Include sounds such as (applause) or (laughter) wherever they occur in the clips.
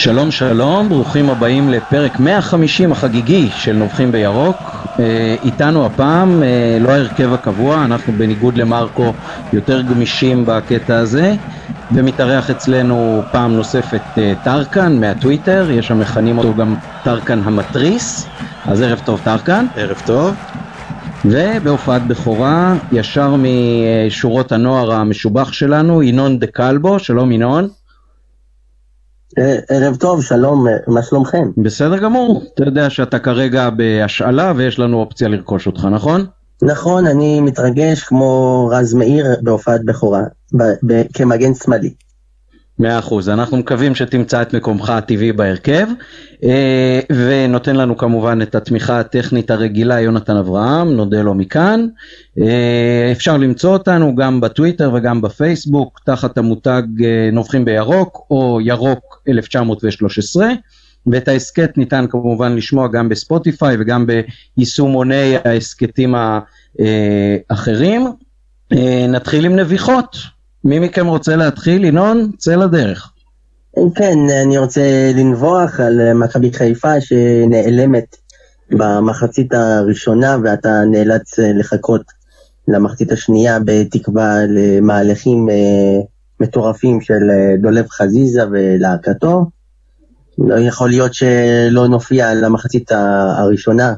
שלום שלום, ברוכים הבאים לפרק 150 החגיגי של נובחים בירוק. אה, איתנו הפעם אה, לא ההרכב הקבוע, אנחנו בניגוד למרקו יותר גמישים בקטע הזה, ומתארח אצלנו פעם נוספת אה, טרקן מהטוויטר, יש שם מכנים אותו גם טרקן המתריס, אז ערב טוב טרקן. ערב טוב. ובהופעת בכורה, ישר משורות הנוער המשובח שלנו, ינון דה קלבו, שלום ינון. אה, ערב טוב, שלום, אה, מה שלומכם? בסדר גמור, אתה יודע שאתה כרגע בהשאלה ויש לנו אופציה לרכוש אותך, נכון? נכון, אני מתרגש כמו רז מאיר בהופעת בכורה, כמגן שמאלי. מאה אחוז, אנחנו מקווים שתמצא את מקומך הטבעי בהרכב אה, ונותן לנו כמובן את התמיכה הטכנית הרגילה יונתן אברהם, נודה לו מכאן. אפשר למצוא אותנו גם בטוויטר וגם בפייסבוק תחת המותג נובחים בירוק או ירוק 1913 ואת ההסכת ניתן כמובן לשמוע גם בספוטיפיי וגם ביישומוני ההסכתים האחרים. נתחיל עם נביחות. מי מכם רוצה להתחיל? ינון, צא לדרך. כן, אני רוצה לנבוח על מכבי חיפה שנעלמת במחצית הראשונה ואתה נאלץ לחכות למחצית השנייה בתקווה למהלכים אה, מטורפים של אה, דולב חזיזה ולהקתו. לא יכול להיות שלא נופיע למחצית הראשונה.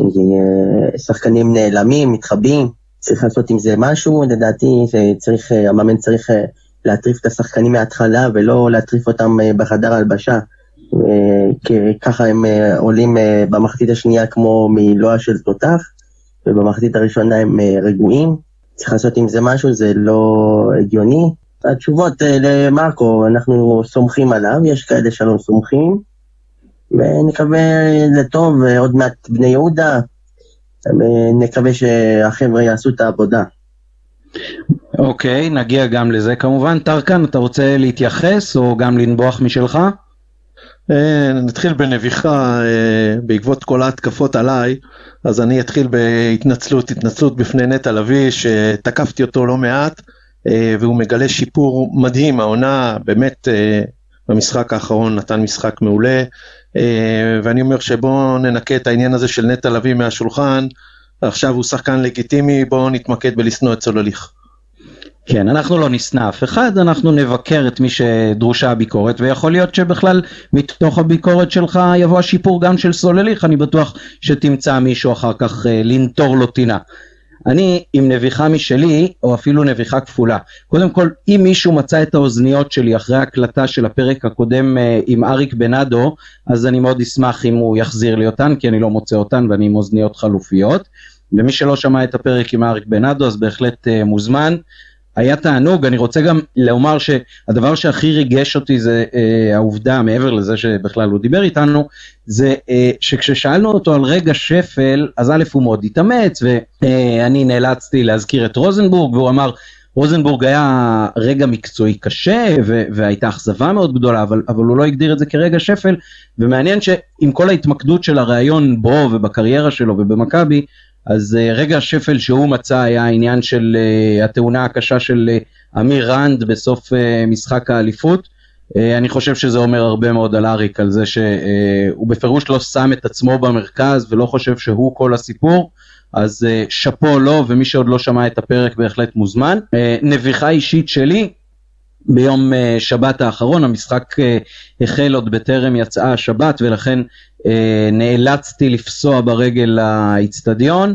אה, שחקנים נעלמים, מתחבאים. צריך לעשות עם זה משהו, לדעתי צריך, אה, המאמן צריך להטריף את השחקנים מההתחלה ולא להטריף אותם בחדר הלבשה. ככה הם עולים במחצית השנייה כמו מלוע של תותח, ובמחצית הראשונה הם רגועים. צריך לעשות עם זה משהו, זה לא הגיוני. התשובות למרקו, אנחנו סומכים עליו, יש כאלה שלא סומכים, ונקווה לטוב, עוד מעט בני יהודה, נקווה שהחבר'ה יעשו את העבודה. אוקיי, נגיע גם לזה כמובן. טרקן, אתה רוצה להתייחס או גם לנבוח משלך? אה, נתחיל בנביחה אה, בעקבות כל ההתקפות עליי, אז אני אתחיל בהתנצלות, התנצלות בפני נטע לביא, שתקפתי אותו לא מעט, אה, והוא מגלה שיפור מדהים, העונה באמת במשחק האחרון נתן משחק מעולה, אה, ואני אומר שבואו ננקה את העניין הזה של נטע לביא מהשולחן, עכשיו הוא שחקן לגיטימי, בואו נתמקד בלשנוא את סולליך. כן, אנחנו לא נשנא אף אחד, אנחנו נבקר את מי שדרושה הביקורת, ויכול להיות שבכלל מתוך הביקורת שלך יבוא השיפור גם של סולליך, אני בטוח שתמצא מישהו אחר כך אה, לנטור לו טינה. אני עם נביחה משלי, או אפילו נביחה כפולה. קודם כל, אם מישהו מצא את האוזניות שלי אחרי ההקלטה של הפרק הקודם uh, עם אריק בנאדו, אז אני מאוד אשמח אם הוא יחזיר לי אותן, כי אני לא מוצא אותן ואני עם אוזניות חלופיות. ומי שלא שמע את הפרק עם אריק בנאדו, אז בהחלט uh, מוזמן. היה תענוג, אני רוצה גם לומר שהדבר שהכי ריגש אותי זה אה, העובדה, מעבר לזה שבכלל הוא דיבר איתנו, זה אה, שכששאלנו אותו על רגע שפל, אז א' הוא מאוד התאמץ, ואני אה, נאלצתי להזכיר את רוזנבורג, והוא אמר, רוזנבורג היה רגע מקצועי קשה והייתה אכזבה מאוד גדולה אבל, אבל הוא לא הגדיר את זה כרגע שפל. ומעניין שעם כל ההתמקדות של הראיון בו ובקריירה שלו ובמכבי אז uh, רגע השפל שהוא מצא היה העניין של uh, התאונה הקשה של uh, אמיר רנד בסוף משחק האליפות. אני חושב שזה אומר הרבה מאוד על אריק, על זה שהוא בפירוש לא שם את עצמו במרכז ולא חושב שהוא כל הסיפור. אז שאפו לו ומי שעוד לא שמע את הפרק בהחלט מוזמן. נביחה אישית שלי, ביום uh, שבת האחרון המשחק uh, החל עוד בטרם יצאה השבת ולכן uh, נאלצתי לפסוע ברגל לאיצטדיון.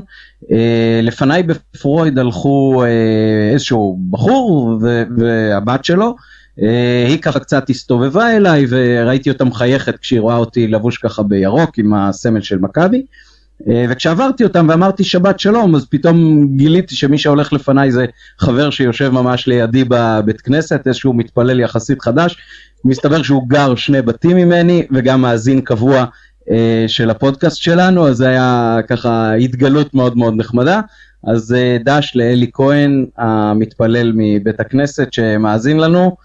לפניי בפרויד הלכו איזשהו בחור והבת שלו. היא ככה קצת הסתובבה אליי וראיתי אותה מחייכת כשהיא רואה אותי לבוש ככה בירוק עם הסמל של מכבי. אה, וכשעברתי אותם ואמרתי שבת שלום אז פתאום גיליתי שמי שהולך לפניי זה חבר שיושב ממש לידי בבית כנסת איזשהו מתפלל יחסית חדש. מסתבר שהוא גר שני בתים ממני וגם מאזין קבוע אה, של הפודקאסט שלנו אז זה היה ככה התגלות מאוד מאוד נחמדה. אז אה, דש לאלי כהן המתפלל מבית הכנסת שמאזין לנו.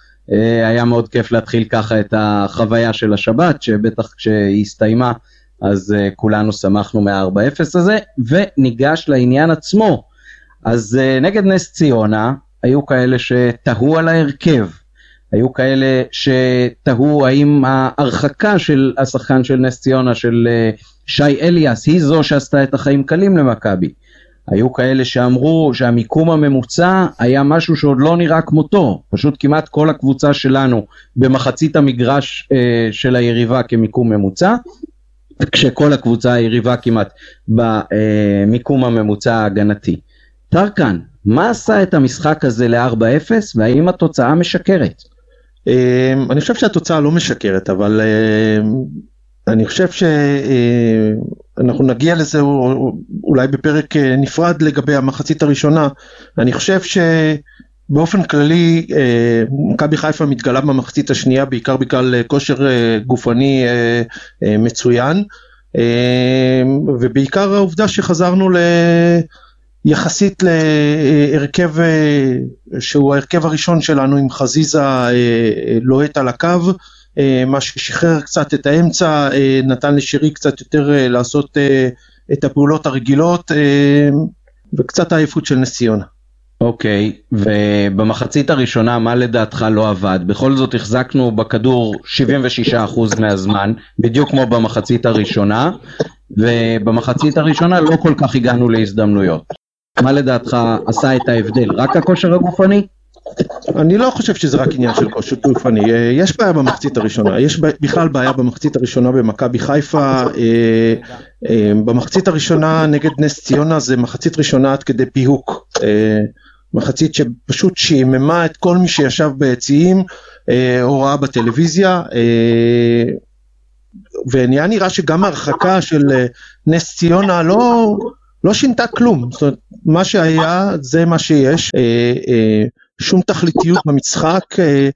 היה מאוד כיף להתחיל ככה את החוויה של השבת שבטח כשהיא הסתיימה אז uh, כולנו שמחנו מה-4-0 הזה, וניגש לעניין עצמו. אז uh, נגד נס ציונה היו כאלה שתהו על ההרכב. היו כאלה שתהו האם ההרחקה של השחקן של נס ציונה, של אה, שי אליאס, היא זו שעשתה את החיים קלים למכבי. היו כאלה שאמרו שהמיקום הממוצע היה משהו שעוד לא נראה כמותו, פשוט כמעט כל הקבוצה שלנו במחצית המגרש אה, של היריבה כמיקום ממוצע, כשכל הקבוצה היריבה כמעט במיקום הממוצע ההגנתי. טרקן, מה עשה את המשחק הזה ל-4-0 והאם התוצאה משקרת? אמ, אני חושב שהתוצאה לא משקרת, אבל אמ, אני חושב שאנחנו אה, נגיע לזה אולי בפרק אה, נפרד לגבי המחצית הראשונה. אני חושב שבאופן כללי אה, מכבי חיפה מתגלה במחצית השנייה בעיקר בגלל כושר גופני מצוין, ובעיקר העובדה שחזרנו ל... יחסית להרכב שהוא ההרכב הראשון שלנו עם חזיזה לוהט על הקו, מה ששחרר קצת את האמצע, נתן לשירי קצת יותר לעשות את הפעולות הרגילות וקצת העייפות של נס ציונה. אוקיי, okay, ובמחצית הראשונה מה לדעתך לא עבד? בכל זאת החזקנו בכדור 76% מהזמן, בדיוק כמו במחצית הראשונה, ובמחצית הראשונה לא כל כך הגענו להזדמנויות. מה לדעתך עשה את ההבדל? רק הכושר הגופני? אני לא חושב שזה רק עניין של כושר גופני, יש בעיה במחצית הראשונה, יש בכלל בעיה במחצית הראשונה במכבי חיפה, אה, אה, במחצית הראשונה נגד נס ציונה זה מחצית ראשונה עד כדי פיהוק, אה, מחצית שפשוט שיממה את כל מי שישב ביציעים או ראה בטלוויזיה, ונהיה נראה שגם ההרחקה של נס ציונה לא, לא שינתה כלום, זאת אומרת, מה שהיה זה מה שיש, אה, אה, שום תכליתיות במשחק, אה,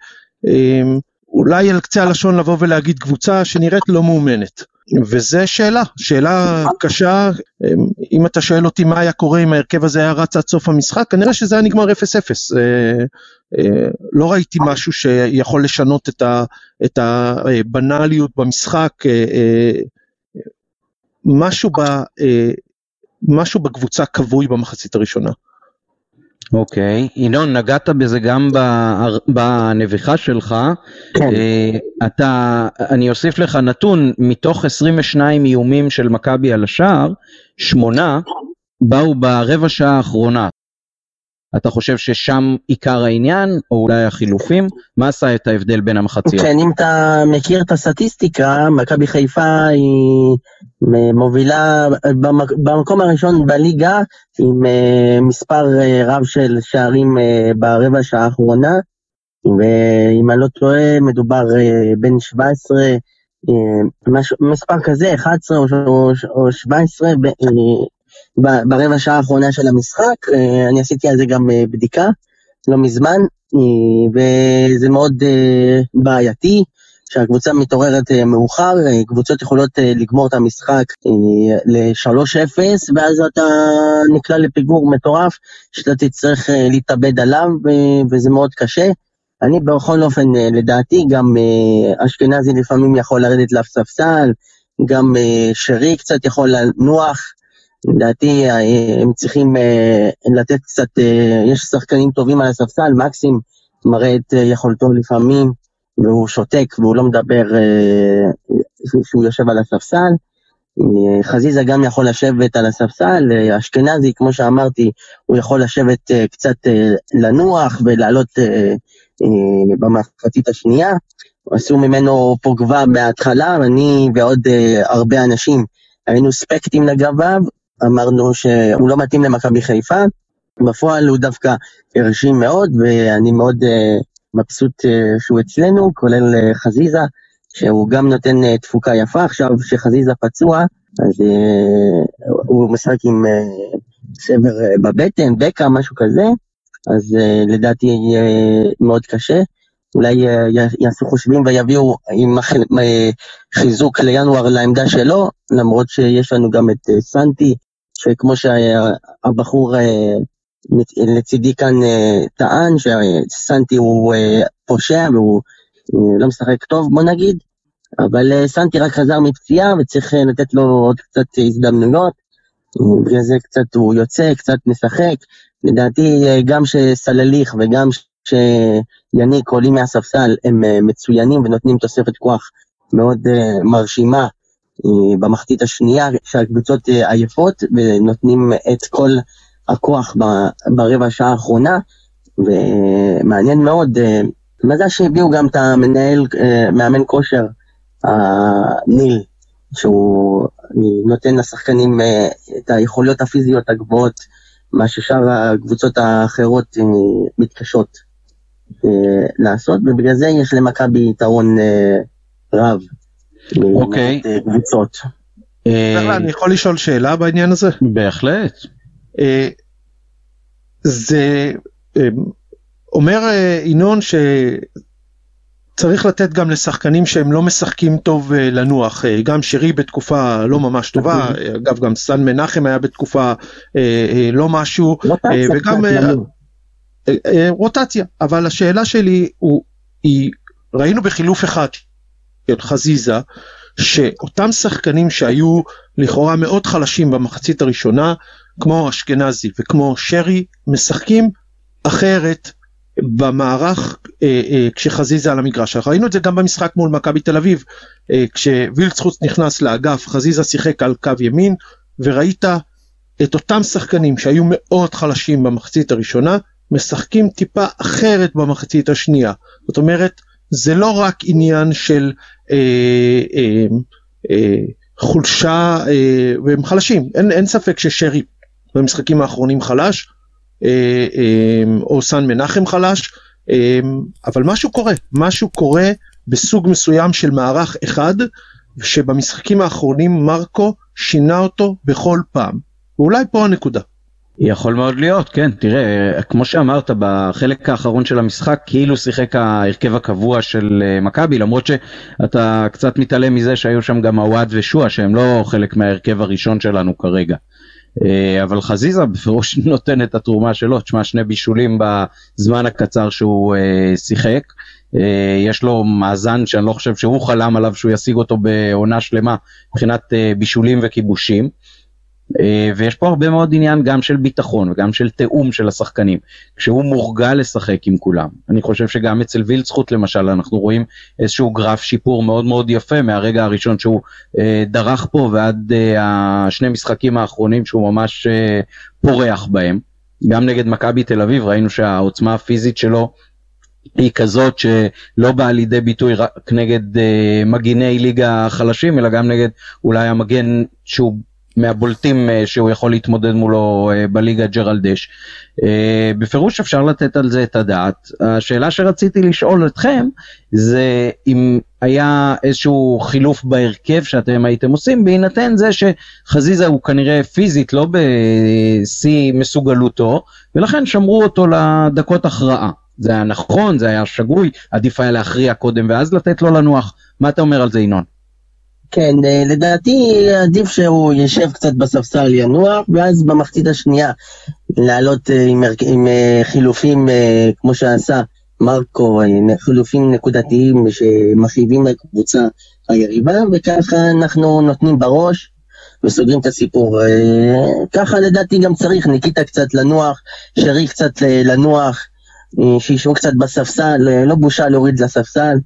אה, אולי על קצה הלשון לבוא ולהגיד קבוצה שנראית לא מאומנת. וזה שאלה, שאלה קשה, אה, אם אתה שואל אותי מה היה קורה אם ההרכב הזה היה רץ עד סוף המשחק, כנראה שזה היה נגמר 0-0. אה, אה, לא ראיתי משהו שיכול לשנות את הבנאליות במשחק, משהו ב... משהו בקבוצה כבוי במחצית הראשונה. אוקיי, okay. ינון, נגעת בזה גם בנביחה שלך. כן. Uh, אתה, אני אוסיף לך נתון, מתוך 22 איומים של מכבי על השער, שמונה באו ברבע שעה האחרונה. אתה חושב ששם עיקר העניין, או אולי החילופים? מה עשה את ההבדל בין המחציות? כן, אם אתה מכיר את הסטטיסטיקה, מכבי חיפה היא מובילה במקום הראשון בליגה, עם אה, מספר אה, רב של שערים אה, ברבע שעה האחרונה, ואם אני לא טועה, מדובר בין 17, מספר כזה, 11 או 17, ברבע שעה האחרונה של המשחק, אה, אני עשיתי על זה גם אה, בדיקה לא מזמן, אה, וזה מאוד בעייתי. שהקבוצה מתעוררת מאוחר, קבוצות יכולות לגמור את המשחק ל-3-0, ואז אתה נקלע לפיגור מטורף, שאתה תצטרך להתאבד עליו, וזה מאוד קשה. אני בכל אופן, לדעתי, גם אשכנזי לפעמים יכול לרדת לספסל, גם שרי קצת יכול לנוח, לדעתי אה, הם צריכים אה, לתת קצת, אה, יש שחקנים טובים על הספסל, מקסים מראה את יכולתו לפעמים, והוא שותק והוא לא מדבר כשהוא יושב על הספסל. חזיזה גם יכול לשבת על הספסל, אשכנזי, כמו שאמרתי, הוא יכול לשבת קצת לנוח ולעלות במחצית השנייה. עשו ממנו פוגבה מההתחלה, אני ועוד הרבה אנשים היינו ספקטים לגביו, אמרנו שהוא לא מתאים למכבי חיפה, בפועל הוא דווקא הרשים מאוד, ואני מאוד uh, מבסוט uh, שהוא אצלנו, כולל uh, חזיזה, שהוא גם נותן תפוקה יפה, עכשיו שחזיזה פצוע, אז הוא משחק עם uh, בבטן, בקע, משהו כזה, אז לדעתי יהיה מאוד קשה. אולי יעשו חושבים ויביאו עם חיזוק לינואר לעמדה שלו, למרות שיש לנו גם את סנטי שכמו שהבחור אה, לצידי כאן אה, טען, שסנטי הוא אה, פושע והוא לא משחק טוב, בוא נגיד, אבל סנטי רק חזר מפציעה וצריך לתת לו עוד קצת הזדמנויות, בגלל זה קצת הוא יוצא, קצת משחק. לדעתי גם שסלליך וגם שיניק עולים מהספסל הם מצוינים ונותנים תוספת כוח מאוד מרשימה במחצית השנייה, שהקבוצות עייפות ונותנים את כל הכוח ברבע השעה האחרונה, ומעניין מאוד, מזל שהביאו גם את המנהל, מאמן כושר, ניל, שהוא נותן לשחקנים את היכולות הפיזיות הגבוהות, מה ששאר הקבוצות האחרות מתקשות. אה, לעשות, ובגלל זה יש למכבי יתרון אה, רב. אוקיי. אה, קבוצות. אני יכול לשאול שאלה בעניין הזה? בהחלט. זה אומר ינון שצריך לתת גם לשחקנים שהם לא משחקים טוב לנוח, גם שרי בתקופה לא ממש טובה, אגב גם סן מנחם היה בתקופה לא משהו, וגם אה, אה, רוטציה, אבל השאלה שלי הוא, היא, ראינו בחילוף אחד של חזיזה, שאותם שחקנים שהיו לכאורה מאוד חלשים במחצית הראשונה, כמו אשכנזי וכמו שרי, משחקים אחרת במערך אה, אה, כשחזיזה על המגרש. ראינו את זה גם במשחק מול מכבי תל אביב, אה, כשווילצחוץ נכנס לאגף, חזיזה שיחק על קו ימין, וראית את אותם שחקנים שהיו מאוד חלשים במחצית הראשונה, משחקים טיפה אחרת במחצית השנייה. זאת אומרת, זה לא רק עניין של חולשה, אה, והם חלשים, אין, אין ספק ששרי במשחקים האחרונים חלש, אה, אה, או סן מנחם חלש, אה, אבל משהו קורה, משהו קורה בסוג מסוים של מערך אחד, שבמשחקים האחרונים מרקו שינה אותו בכל פעם. ואולי פה הנקודה. יכול מאוד להיות, כן, תראה, כמו שאמרת בחלק האחרון של המשחק, כאילו שיחק ההרכב הקבוע של אה, מכבי, למרות שאתה קצת מתעלם מזה שהיו שם גם עווד ושועה, שהם לא חלק מההרכב הראשון שלנו כרגע. אה, אבל חזיזה בפירוש (laughs) נותן את התרומה שלו, תשמע, שני בישולים בזמן הקצר שהוא אה, שיחק. יש לו מאזן שאני לא חושב שהוא חלם עליו שהוא ישיג אותו בעונה שלמה מבחינת בישולים וכיבושים. אה, ויש פה הרבה מאוד עניין גם של ביטחון וגם של תיאום של השחקנים, כשהוא מורגל לשחק עם כולם. אני חושב שגם אצל וילצחוט למשל אנחנו רואים איזשהו גרף שיפור מאוד מאוד יפה מהרגע הראשון שהוא אה, דרך פה ועד אה, השני משחקים האחרונים שהוא ממש אה, פורח בהם. גם נגד מכבי תל אביב ראינו שהעוצמה הפיזית שלו היא כזאת שלא באה לידי ביטוי רק נגד אה, מגיני ליגה חלשים אלא גם נגד אולי המגן שהוא מהבולטים אה, שהוא יכול להתמודד מולו אה, בליגה ג'רלדש. אה, בפירוש אפשר לתת על זה את הדעת. השאלה שרציתי לשאול אתכם זה אם היה איזשהו חילוף בהרכב שאתם הייתם עושים בהינתן זה שחזיזה הוא כנראה פיזית לא בשיא מסוגלותו ולכן שמרו אותו לדקות הכרעה. זה היה נכון, זה היה שגוי, עדיף היה להכריע קודם ואז לתת לו לנוח. מה אתה אומר על זה ינון? כן, אה, לדעתי עדיף שהוא יושב קצת בספסל ינוח, ואז במחצית השנייה לעלות אה, עם, עם אה, חילופים כמו שעשה מרקו, חילופים נקודתיים שמכאיבים לקבוצה היריבה, וככה אנחנו נותנים בראש וסוגרים את הסיפור. ככה לדעתי גם צריך, ניקיטה קצת לנוח, שרי קצת לנוח, שישבו קצת בספסל, לא בושה להוריד לספסל.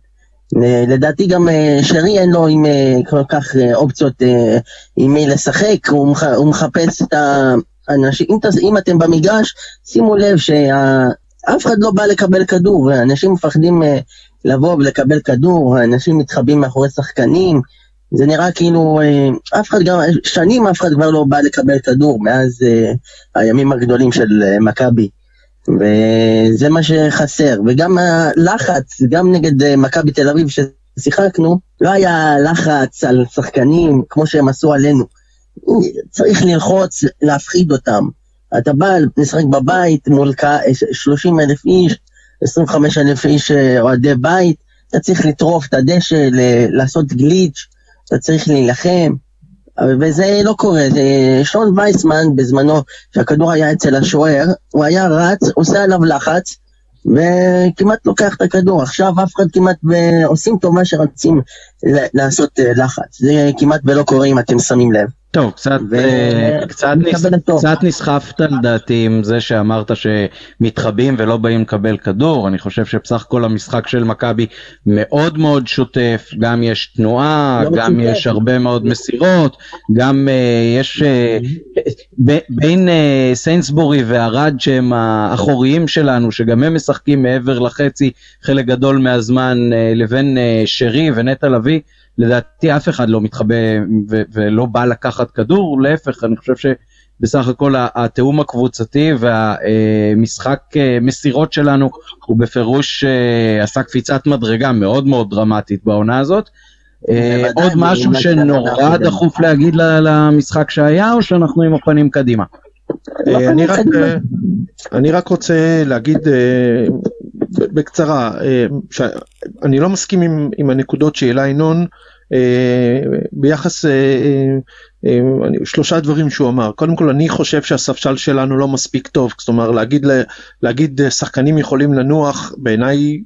אה, לדעתי גם אה, שרי אין לו עם אה, כל כך אופציות עם מי לשחק, הוא, מחפש את האנשים, אם אתם במגרש, שימו לב שאף אחד לא בא לקבל כדור, אנשים מפחדים לבוא ולקבל כדור, אנשים מתחבאים מאחורי שחקנים, זה נראה כאילו, אף אחד גם, שנים אף אחד כבר לא בא לקבל כדור מאז הימים הגדולים של מכבי. וזה מה שחסר, וגם הלחץ, גם נגד אה, מכבי תל אביב ששיחקנו, לא היה לחץ על שחקנים כמו שהם עשו עלינו. צריך ללחוץ, להפחיד אותם. אתה בא לשחק בבית מול 30 אלף איש, 25 אלף איש אה, אוהדי בית, אתה צריך לטרוף את הדשא, לעשות גליץ', אתה צריך להילחם. וזה לא קורה, שון וייסמן בזמנו, שהכדור היה אצל השוער, הוא היה רץ, עושה עליו לחץ, וכמעט לוקח את הכדור. עכשיו אף אחד כמעט עושים טובה שרצים לעשות אה, לחץ. זה כמעט ולא קורה אם אתם שמים לב. טוב, קצת, ו- אה, קצת, נס. קצת נסחפת לדעתי עם זה שאמרת שמתחבאים ולא באים לקבל כדור, אני חושב שבסך הכל המשחק של מכבי מאוד מאוד שוטף, גם יש תנועה, לא גם מצוטט. יש הרבה מאוד מסירות, גם אה, יש אה, ב- בין אה, סיינסבורי וערד שהם האחוריים שלנו, שגם הם משחקים מעבר לחצי חלק גדול מהזמן, אה, לבין אה, שרי ונטע לביא, לדעתי אף אחד לא מתחבא ו- ולא בא לקחת כדור, להפך, אני חושב שבסך הכל התיאום הקבוצתי והמשחק מסירות שלנו הוא בפירוש אה, עשה קפיצת מדרגה מאוד מאוד דרמטית בעונה הזאת. אה, עוד משהו שנורא דחוף להגיד למשחק שהיה, או שאנחנו עם הפנים קדימה? אה, אני רק, אה, אני רק רוצה להגיד אה, בקצרה, אה, שאני לא מסכים עם, עם הנקודות שהעלה ינון אה, ביחס, אה, אני- שלושה דברים שהוא אמר, קודם כל אני חושב שהספסל שלנו לא מספיק טוב, זאת אומרת להגיד, להגיד שחקנים יכולים לנוח, בעיניי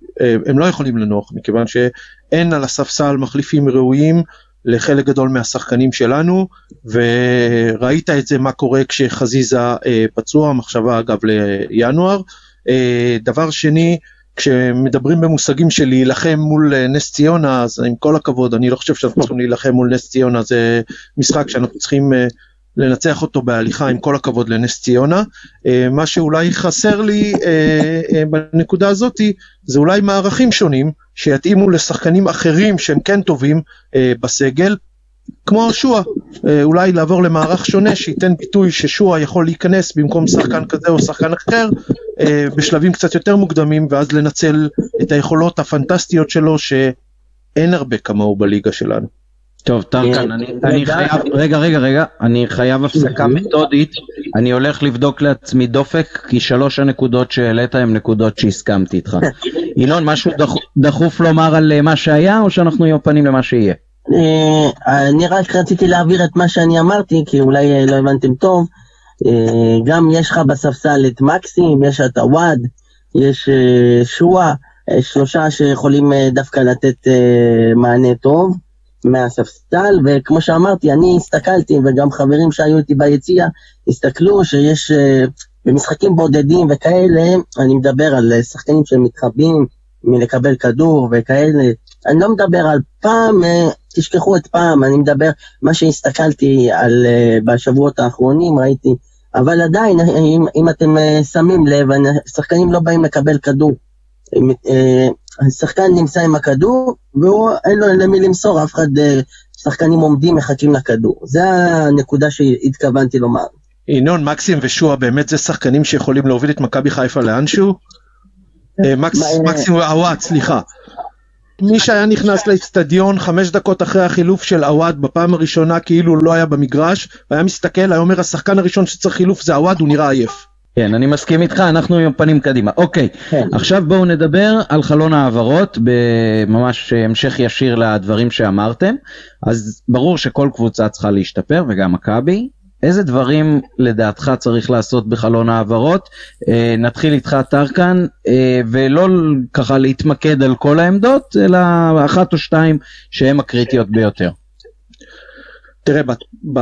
הם לא יכולים לנוח, מכיוון שאין על הספסל מחליפים ראויים לחלק גדול מהשחקנים שלנו, וראית את זה מה קורה כשחזיזה אה, פצוע, מחשבה אגב לינואר. אה, דבר שני, כשמדברים במושגים של להילחם מול אה, נס ציונה, אז עם כל הכבוד, אני לא חושב שאנחנו צריכים להילחם מול נס ציונה, זה משחק שאנחנו צריכים אה, לנצח אותו בהליכה, עם כל הכבוד לנס ציונה. אה, מה שאולי חסר לי בנקודה הזאתי, זה אולי מערכים שונים, שיתאימו לשחקנים אחרים שהם כן טובים בסגל, כמו שועה, אולי לעבור למערך שונה שייתן ביטוי ששועה יכול להיכנס במקום שחקן כזה או שחקן אחר בשלבים קצת יותר מוקדמים ואז לנצל את היכולות הפנטסטיות שלו שאין הרבה כמוהו בליגה שלנו. טוב, טרקן, אה, אני. אני חייב, רגע, רגע, רגע, אני חייב הפסקה מתודית, אני הולך לבדוק לעצמי דופק, כי שלוש הנקודות שהעלית הן נקודות שהסכמתי איתך. (laughs) ינון, משהו דחוף, דחוף לומר על אה, מה שהיה, או שאנחנו עם הפנים למה שיהיה? אה, אני רק רציתי להעביר את מה שאני אמרתי, כי אולי אה, לא הבנתם טוב. אה, גם יש לך בספסל את מקסים, יש את הוואד, יש אה, שועה, אה, שלושה שיכולים דווקא לתת מענה טוב מהספסל, וכמו שאמרתי, אני הסתכלתי, וגם חברים שהיו איתי ביציע, הסתכלו שיש במשחקים בודדים וכאלה, אני מדבר על שחקנים שמתחבאים מלקבל כדור וכאלה, אני לא מדבר על פעם, תשכחו את פעם, אני מדבר, מה שהסתכלתי על בשבועות האחרונים, ראיתי, אבל עדיין, אם, אם אתם אה, שמים לב, שחקנים לא באים לקבל כדור. הם, אה, השחקן נמצא עם הכדור, והוא אין לו למי למסור, אף אחד, אה, שחקנים עומדים, מחכים לכדור. זה הנקודה שהתכוונתי לומר. ינון, מקסים ושועה באמת זה שחקנים שיכולים להוביל את מכבי חיפה לאנשהו? מקסים עוואט, סליחה. מי שהיה נכנס לאצטדיון חמש דקות אחרי החילוף של עוואט בפעם הראשונה כאילו לא היה במגרש, והיה מסתכל, היה אומר השחקן הראשון שצריך חילוף זה עוואט, הוא נראה עייף. כן, אני מסכים איתך, אנחנו עם הפנים קדימה. אוקיי, כן. עכשיו בואו נדבר על חלון העברות, בממש המשך ישיר לדברים שאמרתם. אז ברור שכל קבוצה צריכה להשתפר, וגם מכבי. איזה דברים לדעתך צריך לעשות בחלון העברות? אה, נתחיל איתך טרקן, אה, ולא ככה להתמקד על כל העמדות, אלא אחת או שתיים שהן הקריטיות ביותר. תראה, ב, ב,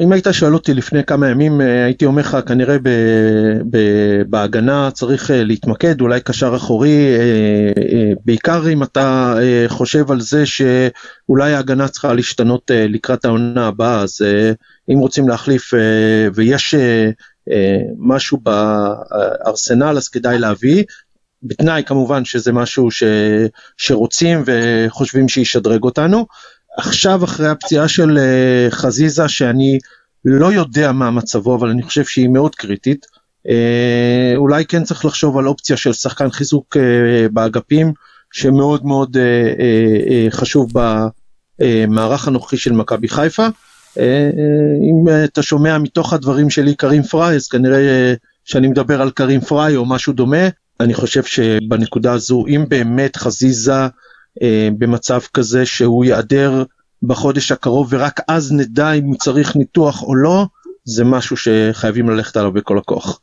אם היית שואל אותי לפני כמה ימים, אה, הייתי אומר לך, כנראה ב, ב, בהגנה צריך אה, להתמקד, אולי קשר אחורי, אה, בעיקר אם אתה חושב על זה שאולי ההגנה צריכה להשתנות לקראת העונה הבאה, אז אם רוצים להחליף ויש משהו בארסנל, אז כדאי להביא. בתנאי כמובן שזה משהו ש, שרוצים וחושבים שישדרג אותנו. עכשיו אחרי הפציעה של uh, חזיזה שאני לא יודע מה מצבו אבל אני חושב שהיא מאוד קריטית uh, אולי כן צריך לחשוב על אופציה של שחקן חיזוק uh, באגפים שמאוד מאוד חשוב במערך הנוכחי של מכבי חיפה. אם אתה שומע מתוך הדברים שלי קרים פריי אז כנראה שאני מדבר על קרים פריי או משהו דומה אני חושב שבנקודה הזו אם באמת חזיזה אה, במצב כזה שהוא ייעדר בחודש הקרוב ורק אז נדע אם צריך ניתוח או לא, זה משהו שחייבים ללכת עליו בכל הכוח.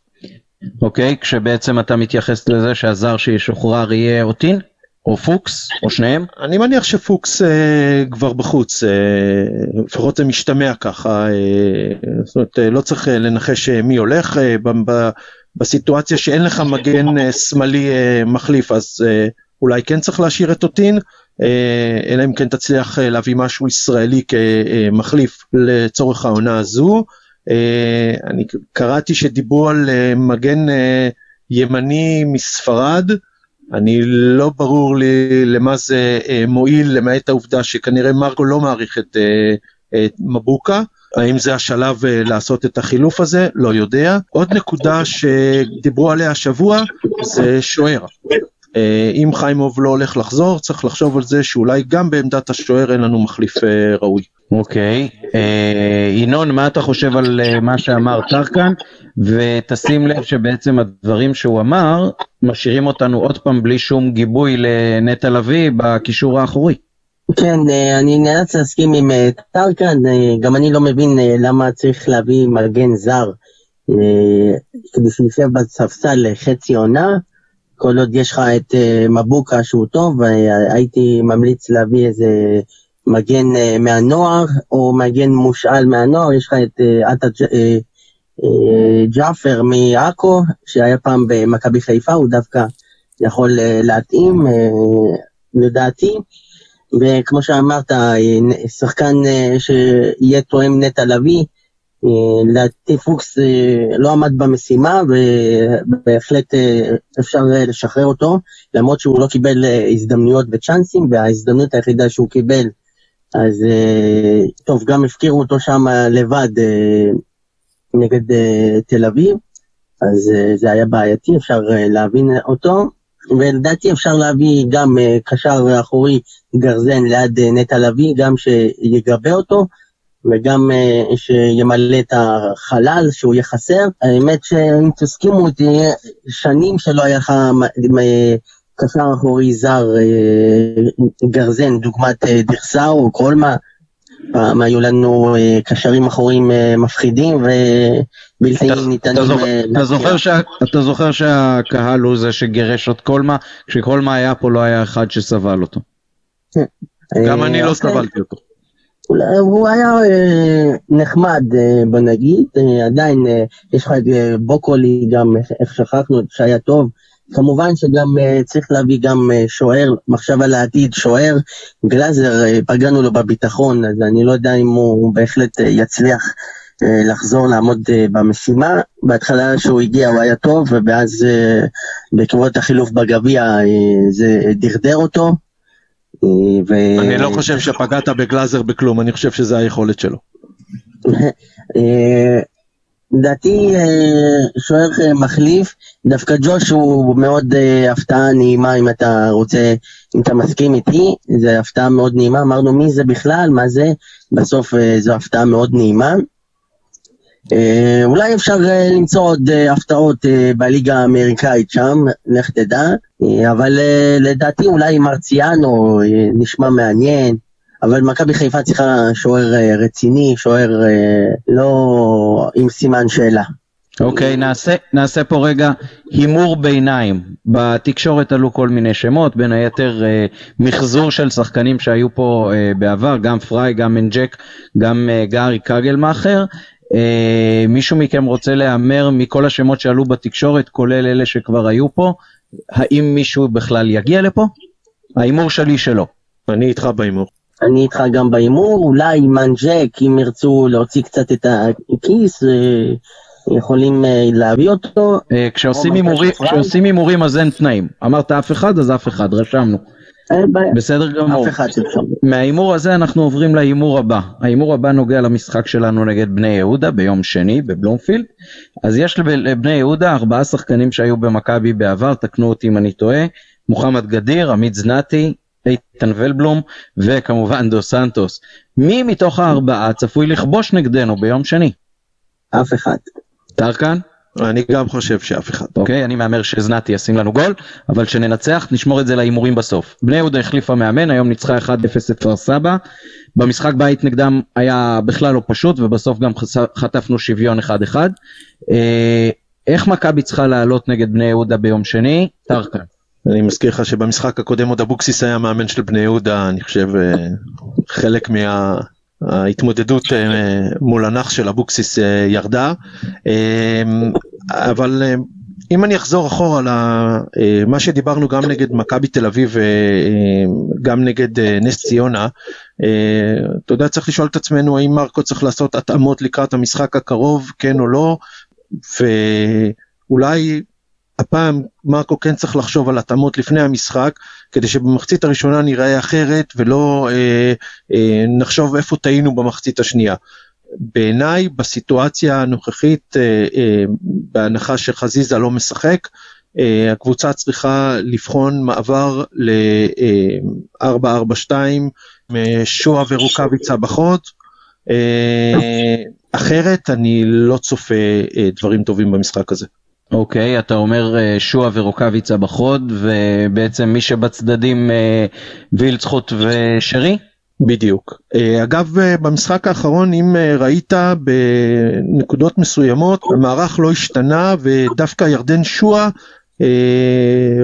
אוקיי, כשבעצם אתה מתייחס לזה שהזר שישוחרר יהיה אותין? או פוקס, או שניהם? אני מניח שפוקס אה, כבר בחוץ, אה, לפחות זה משתמע ככה, אה, זאת אומרת אה, לא צריך אה, לנחש אה, מי הולך, אה, ב- ב- בסיטואציה שאין לך מגן אה, שמאלי אה, מחליף אז אה, אולי כן צריך להשאיר את טוטין, אה, אלא אם כן תצליח אה, להביא משהו ישראלי כמחליף לצורך העונה הזו. אה, אני קראתי שדיברו על אה, מגן אה, ימני מספרד, אני לא ברור לי למה זה אה, מועיל למעט העובדה שכנראה מרגו לא מעריך את, אה, את מבוקה. האם זה השלב אה, לעשות את החילוף הזה? לא יודע. עוד נקודה שדיברו עליה השבוע זה שוער. אה, אם חיימוב לא הולך לחזור צריך לחשוב על זה שאולי גם בעמדת השוער אין לנו מחליף אה, ראוי. אוקיי. אה, ינון, מה אתה חושב על מה שאמר טרקן? ותשים לב שבעצם הדברים שהוא אמר, משאירים אותנו עוד פעם בלי שום גיבוי לנטע לביא בקישור האחורי. כן, אני נאלץ להסכים עם טרקן, גם אני לא מבין למה צריך להביא מגן זר כדי שישב בספסל חצי עונה, כל עוד יש לך את אה, מבוקה שהוא טוב, הייתי ממליץ להביא איזה מגן אה, מהנוער, או מגן מושאל מהנוער, יש לך את אה, עטה ג'אפר מעכו, שהיה פעם במכבי חיפה, הוא דווקא יכול להתאים, לדעתי. וכמו שאמרת, שחקן שיהיה תואם נטע לביא, לדעתי פוקס אה, לא עמד במשימה ובהחלט אה, אפשר אה, לשחרר אותו, למרות שהוא לא קיבל הזדמנויות וצ'אנסים, וההזדמנות היחידה שהוא קיבל, אז טוב, גם הפקירו אותו שם לבד נגד תל אביב, אז זה היה בעייתי, אפשר להבין אותו. ולדעתי אפשר להביא גם קשר אחורי גרזן ליד נטע לביא, גם שיגבה אותו וגם אה, שימלא את החלל שהוא יהיה חסר. האמת שאם תסכימו איתי, שנים שלא היה לך מ- קשר אחורי זר אה, גרזן, דוגמת אה, דרסאו או קולמה. פעם היו לנו אה, קשרים אחוריים אה, מפחידים ובלתי אתה- ניתנים אתה זוכר- אה, אתה זוכר להכריע. שה- אתה זוכר שהקהל הוא זה שגירש את קולמה, כשקולמה היה פה לא היה אחד שסבל אותו. גם אה, אני לא אוקיי. סבלתי אותו. הוא היה אה, נחמד, אה, בוא נגיד, אה, עדיין יש לך את בוקולי גם, איך- שכחנו, שהיה טוב. כמובן שגם צריך להביא גם שוער, מחשב על העתיד, שוער. גלאזר, פגענו לו בביטחון, אז אני לא יודע אם הוא בהחלט יצליח לחזור לעמוד במשימה. בהתחלה שהוא הגיע הוא היה טוב, ואז בעקבות החילוף בגביע זה דרדר אותו. ו- אני לא חושב שפגעת בגלאזר בכלום, אני חושב שזה היכולת שלו. אה, לדעתי אה, שוער אה, מחליף, דווקא ג'וש הוא מאוד הפתעה נעימה אם אתה רוצה, אם אתה מסכים איתי, זו הפתעה מאוד נעימה, אמרנו מי זה בכלל, מה זה, בסוף זו הפתעה מאוד נעימה. אה, אולי אפשר אה, למצוא עוד אה, הפתעות בליגה האמריקאית שם, לך תדע, אבל לדעתי אולי מרציאנו נשמע מעניין, אבל מכבי חיפה צריכה שוער רציני, שוער לא עם סימן שאלה. אוקיי, נעשה, נעשה פה רגע הימור ביניים. בתקשורת עלו כל מיני שמות, בין היתר אה, מחזור של שחקנים שהיו פה אה, בעבר, גם פריי, גם מנג'ק, גם אה, גארי קגלמאכר. אה, מישהו מכם רוצה להמר מכל השמות שעלו בתקשורת, כולל אלה שכבר היו פה, האם מישהו בכלל יגיע לפה? ההימור שלי שלא. אני איתך בהימור. אני איתך גם בהימור, אולי מנג'ק, אם ירצו להוציא קצת את הכיס, אה, יכולים אה, להביא אותו. אה, כשעושים הימורים אז אין תנאים. אמרת אף אחד אז אף אחד, רשמנו. בסדר גמור. אף אחד אפשר. מההימור הזה אנחנו עוברים להימור הבא. ההימור הבא נוגע למשחק שלנו נגד בני יהודה ביום שני בבלומפילד. אז יש לב- לבני יהודה ארבעה שחקנים שהיו במכבי בעבר, תקנו אותי אם אני טועה. מוחמד גדיר, עמית זנתי, איתן ולבלום וכמובן דו סנטוס. מי מתוך הארבעה צפוי לכבוש נגדנו ביום שני? אף אחד. טרקן? אני גם חושב שאף אחד. אוקיי, אני מהמר שזנתי ישים לנו גול, אבל כשננצח נשמור את זה להימורים בסוף. בני יהודה החליפה מאמן, היום ניצחה 1-0 את כפר סבא. במשחק בית נגדם היה בכלל לא פשוט, ובסוף גם חטפנו שוויון 1-1. אה, איך מכבי צריכה לעלות נגד בני יהודה ביום שני? טרקן. אני מזכיר לך שבמשחק הקודם עוד אבוקסיס היה מאמן של בני יהודה, אני חושב חלק מההתמודדות מול הנח של אבוקסיס ירדה, אבל אם אני אחזור אחורה למה שדיברנו גם נגד מכבי תל אביב וגם נגד נס ציונה, אתה יודע צריך לשאול את עצמנו האם מרקו צריך לעשות התאמות לקראת המשחק הקרוב כן או לא ואולי הפעם מרקו כן צריך לחשוב על התאמות לפני המשחק כדי שבמחצית הראשונה נראה אחרת ולא אה, אה, נחשוב איפה טעינו במחצית השנייה. בעיניי בסיטואציה הנוכחית אה, אה, בהנחה שחזיזה לא משחק אה, הקבוצה צריכה לבחון מעבר ל-442 משואה ורוקאביצה בחוד אחרת אני לא צופה דברים טובים במשחק הזה. אוקיי, okay, אתה אומר שועה ורוקאביצה בחוד ובעצם מי שבצדדים וילצחוט ושרי? בדיוק. אה, אגב אה, במשחק האחרון אם אה, ראית בנקודות מסוימות המערך לא השתנה ודווקא ירדן שואה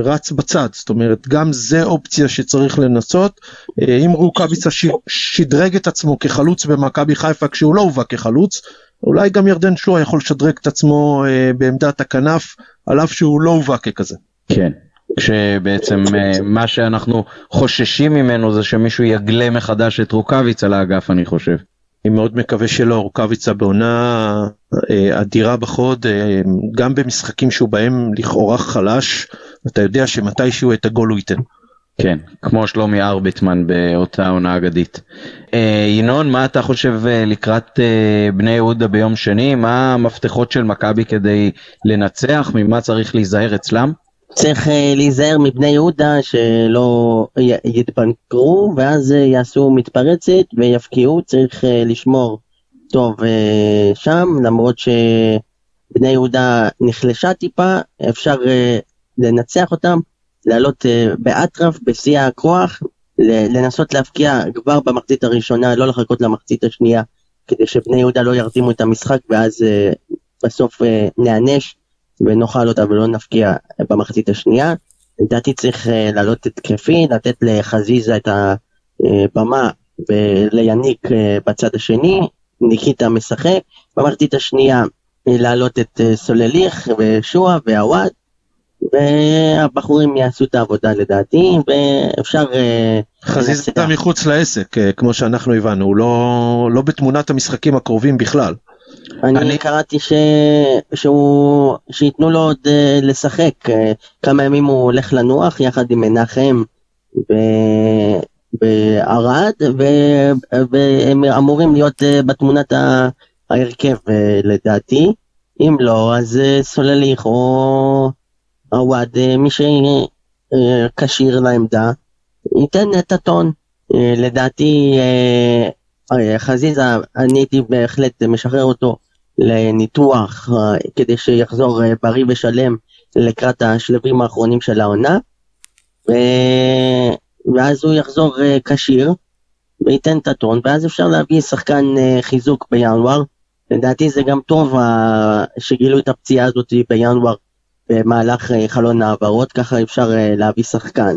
רץ בצד זאת אומרת גם זה אופציה שצריך לנסות אם רוקאביצה שדרג את עצמו כחלוץ במכבי חיפה כשהוא לא הובא כחלוץ אולי גם ירדן שואה יכול לשדרג את עצמו בעמדת הכנף על אף שהוא לא הובא ככזה. כן. כשבעצם אה, מה שאנחנו חוששים ממנו זה שמישהו יגלה מחדש את רוקאביצה לאגף אני חושב. אני מאוד מקווה שלא, רוקאביצה בעונה אה, אדירה בחוד, אה, גם במשחקים שהוא בהם לכאורה חלש, אתה יודע שמתישהו את הגול הוא ייתן. כן, כמו שלומי ארביטמן באותה עונה אגדית. ינון, מה אתה חושב לקראת בני יהודה ביום שני? מה המפתחות של מכבי כדי לנצח? ממה צריך להיזהר אצלם? צריך uh, להיזהר מבני יהודה שלא יתבנקרו ואז uh, יעשו מתפרצת ויפקיעו, צריך uh, לשמור טוב שם למרות שבני יהודה נחלשה טיפה, אפשר לנצח אותם, לעלות באטרף בשיא הכוח, לנסות להפקיע כבר במחצית הראשונה, לא לחכות למחצית השנייה כדי שבני יהודה לא ירתימו את המשחק ואז בסוף נענש. ונאכל אותה ולא נפקיע במחצית השנייה. לדעתי צריך אה, לעלות התקפי, לתת לחזיזה את הבמה וליניק אה, בצד השני, ניקיטה משחק. במחצית השנייה אה, להעלות את סולליך ושועה ועווד, והבחורים יעשו את העבודה לדעתי, ואפשר... חזיזה מחוץ לעסק, כמו שאנחנו הבנו, הוא לא, לא בתמונת המשחקים הקרובים בכלל. אני, אני קראתי ש... שהוא... שייתנו לו עוד uh, לשחק, uh, כמה ימים הוא הולך לנוח יחד עם מנחם ב... בערד, ו... והם אמורים להיות uh, בתמונת ההרכב uh, לדעתי, אם לא אז סולליך או עווד, מי שכשיר לעמדה, ייתן את הטון. לדעתי חזיזה, אני הייתי בהחלט משחרר אותו לניתוח אה, כדי שיחזור אה, בריא ושלם לקראת השלבים האחרונים של העונה, ואז הוא יחזור אה, כשיר וייתן את הטון, ואז אפשר להביא שחקן חיזוק בינואר. לדעתי זה גם טוב שגילו את הפציעה הזאת בינואר במהלך חלון העברות, ככה אפשר להביא שחקן.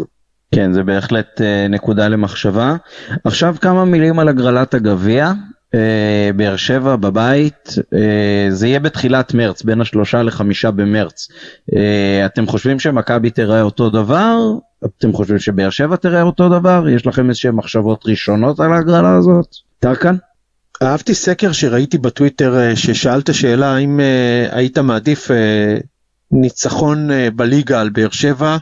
כן, זה בהחלט אה, נקודה למחשבה. עכשיו כמה מילים על הגרלת הגביע. אה, באר שבע בבית, אה, זה יהיה בתחילת מרץ, בין השלושה לחמישה במרץ. אתם חושבים שמכבי תראה אותו דבר? אתם חושבים שבאר שבע תראה אותו דבר? יש לכם איזשהם מחשבות ראשונות על ההגרלה הזאת? טרקן? אהבתי סקר שראיתי בטוויטר ששאלת שאלה האם היית מעדיף ניצחון אה, בליגה על באר שבע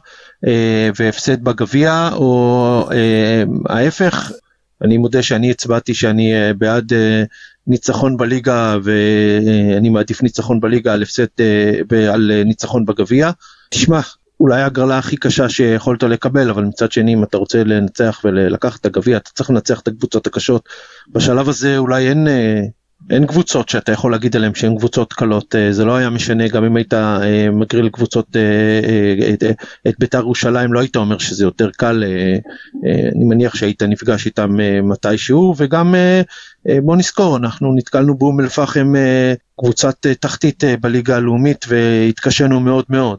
אה, והפסד בגביע או אה, ההפך אני מודה שאני הצבעתי שאני בעד ניצחון בליגה ואני מעדיף ניצחון בליגה על הפסד על ניצחון בגביע. תשמע אולי הגרלה הכי קשה שיכולת לקבל אבל מצד שני אם אתה רוצה לנצח ולקחת את הגביע אתה צריך לנצח את הקבוצות הקשות בשלב הזה אולי אין אין קבוצות שאתה יכול להגיד עליהן שהן קבוצות קלות אה, זה לא היה משנה גם אם היית אה, מגריל קבוצות אה, את, את בית"ר ירושלים לא היית אומר שזה יותר קל אני מניח שהיית נפגש איתם מתישהו וגם בוא נזכור אנחנו נתקלנו באום אל פחם קבוצת תחתית בליגה הלאומית והתקשינו מאוד מאוד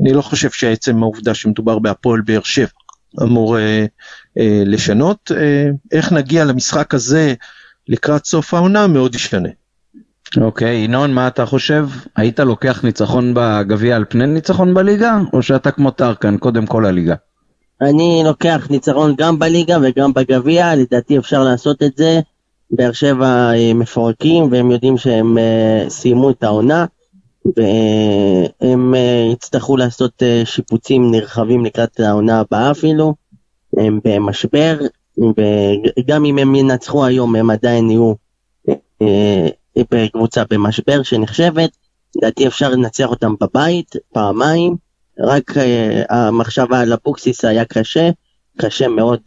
אני לא חושב שעצם העובדה שמדובר בהפועל באר שבע אמור אה, אה, לשנות. אה, איך נגיע למשחק הזה לקראת סוף העונה מאוד ישתנה. אוקיי, ינון, מה אתה חושב? היית לוקח ניצחון בגביע על פני ניצחון בליגה, או שאתה כמו טרקן, קודם כל הליגה? אני לוקח ניצחון גם בליגה וגם בגביע, לדעתי אפשר לעשות את זה. באר שבע אה, מפורקים והם יודעים שהם אה, סיימו את העונה והם אה, יצטרכו לעשות שיפוצים נרחבים לקראת העונה הבאה אפילו. הם במשבר, וגם אם הם ינצחו היום הם עדיין יהיו בקבוצה במשבר שנחשבת. לדעתי אפשר לנצח אותם בבית פעמיים. רק uh, המחשבה על אבוקסיס היה קשה, קשה מאוד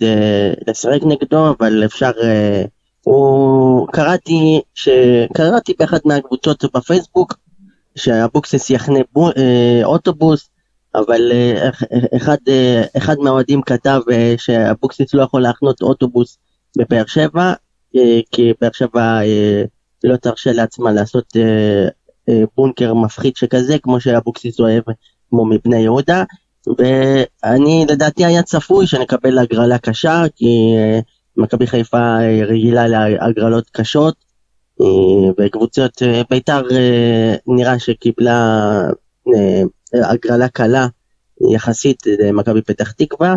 לשחק נגדו, אבל אפשר... הוא... קראתי, ש... קראתי באחת מהקבוצות בפייסבוק שאבוקסיס יחנה בו, אוטובוס, אבל uh, אחד, uh, אחד מהאוהדים כתב שאבוקסיס לא יכול להחנות אוטובוס בבאר שבע, כי באר שבע לא תרשה לעצמה לעשות בונקר מפחיד שכזה, כמו שאבוקסיס אוהב כמו מבני יהודה, ואני לדעתי היה צפוי שנקבל הגרלה קשה, כי אה, מכבי חיפה רגילה להגרלות קשות, אה, וקבוצות אה, בית"ר נראה שקיבלה הגרלה קלה יחסית למכבי פתח תקווה.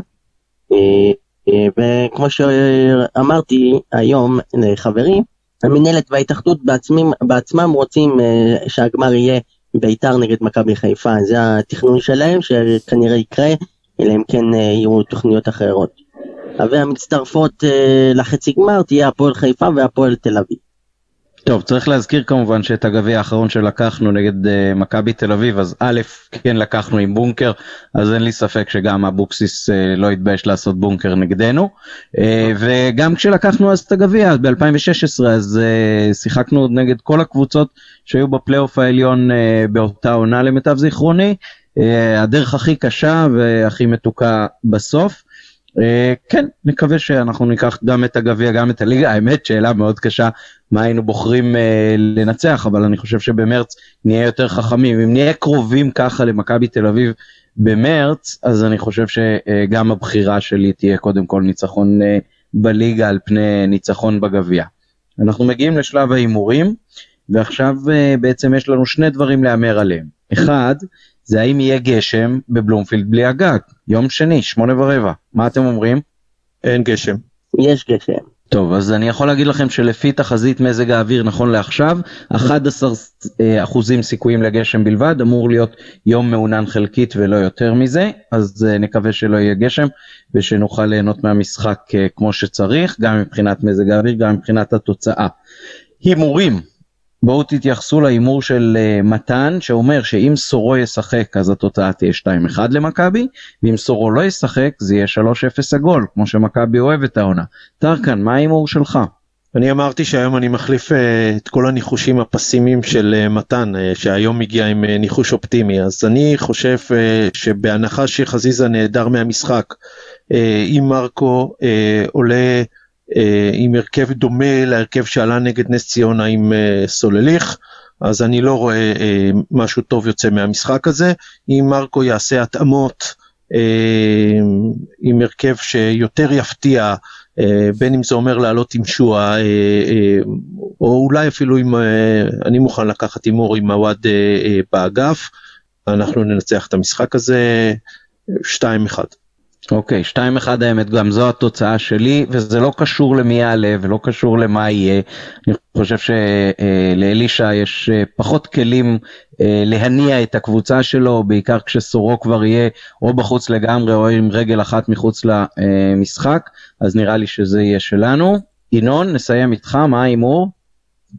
וכמו שאמרתי היום לחברים, המנהלת וההתאחדות בעצמם, בעצמם רוצים שהגמר יהיה ביתר נגד מכבי חיפה, זה התכנון שלהם שכנראה יקרה, אלא אם כן אה, יהיו תוכניות אחרות. והמצטרפות אה, לחצי גמר תהיה הפועל חיפה והפועל תל אביב. טוב, צריך להזכיר כמובן שאת הגביע האחרון שלקחנו נגד uh, מכבי תל אביב, אז א', כן לקחנו עם בונקר, אז אין לי ספק שגם אבוקסיס uh, לא התבייש לעשות בונקר נגדנו. Uh, וגם כשלקחנו אז את הגביע ב-2016, אז uh, שיחקנו נגד כל הקבוצות שהיו בפלייאוף העליון uh, באותה עונה למיטב זיכרוני. Uh, הדרך הכי קשה והכי מתוקה בסוף. Uh, כן, נקווה שאנחנו ניקח גם את הגביע, גם את הליגה. האמת, שאלה מאוד קשה, מה היינו בוחרים uh, לנצח, אבל אני חושב שבמרץ נהיה יותר חכמים. אם נהיה קרובים ככה למכבי תל אביב במרץ, אז אני חושב שגם uh, הבחירה שלי תהיה קודם כל ניצחון uh, בליגה על פני ניצחון בגביע. אנחנו מגיעים לשלב ההימורים, ועכשיו uh, בעצם יש לנו שני דברים להמר עליהם. אחד, זה האם יהיה גשם בבלומפילד בלי הגג, יום שני, שמונה ורבע. מה אתם אומרים? אין גשם. יש גשם. טוב, אז אני יכול להגיד לכם שלפי תחזית מזג האוויר נכון לעכשיו, 11 אה, אחוזים סיכויים לגשם בלבד, אמור להיות יום מעונן חלקית ולא יותר מזה, אז אה, נקווה שלא יהיה גשם ושנוכל ליהנות מהמשחק אה, כמו שצריך, גם מבחינת מזג האוויר, גם מבחינת התוצאה. הימורים, בואו תתייחסו להימור של uh, מתן שאומר שאם סורו ישחק אז התוצאה תהיה 2-1 למכבי ואם סורו לא ישחק זה יהיה 3-0 עגול כמו שמכבי אוהב את העונה. טרקן מה ההימור שלך? אני אמרתי שהיום אני מחליף uh, את כל הניחושים הפסימיים של uh, מתן שהיום הגיע עם ניחוש אופטימי אז אני חושב שבהנחה שחזיזה נעדר מהמשחק אם מרקו עולה אה, עם הרכב דומה להרכב שעלה נגד נס ציונה עם אה, סולליך, אז אני לא רואה אה, משהו טוב יוצא מהמשחק הזה. אם מרקו יעשה התאמות עם הרכב שיותר יפתיע, בין אם זה אומר לעלות עם שועה, או אולי אפילו אם אני מוכן לקחת הימור עם עווד באגף, אנחנו ננצח את המשחק הזה 2-1. אוקיי, okay, 2-1 האמת, גם זו התוצאה שלי, וזה לא קשור למי יעלה ולא קשור למה יהיה. אני חושב שלאלישע יש אה, פחות כלים אה, להניע את הקבוצה שלו, בעיקר כשסורו כבר יהיה או בחוץ לגמרי או עם רגל אחת מחוץ למשחק, אז נראה לי שזה יהיה שלנו. ינון, נסיים איתך, מה ההימור?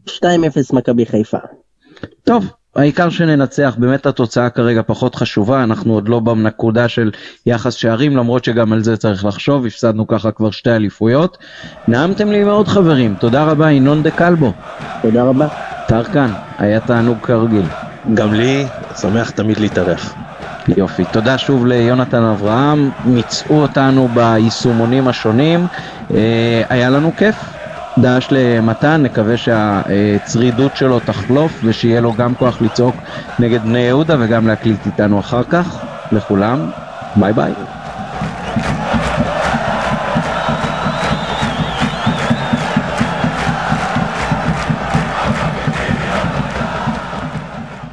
2-0 מכבי חיפה. טוב, העיקר שננצח, באמת התוצאה כרגע פחות חשובה, אנחנו עוד לא בנקודה של יחס שערים, למרות שגם על זה צריך לחשוב, הפסדנו ככה כבר שתי אליפויות. נעמתם לי מאוד חברים, תודה רבה ינון דה קלבו. תודה רבה. טרקן, היה תענוג כרגיל. גם לי, שמח תמיד להתארח. יופי, תודה שוב ליונתן אברהם, מצאו אותנו ביישומונים השונים, אה, היה לנו כיף. דש למתן, נקווה שהצרידות שלו תחלוף ושיהיה לו גם כוח לצעוק נגד בני יהודה וגם להקליט איתנו אחר כך. לכולם, ביי ביי.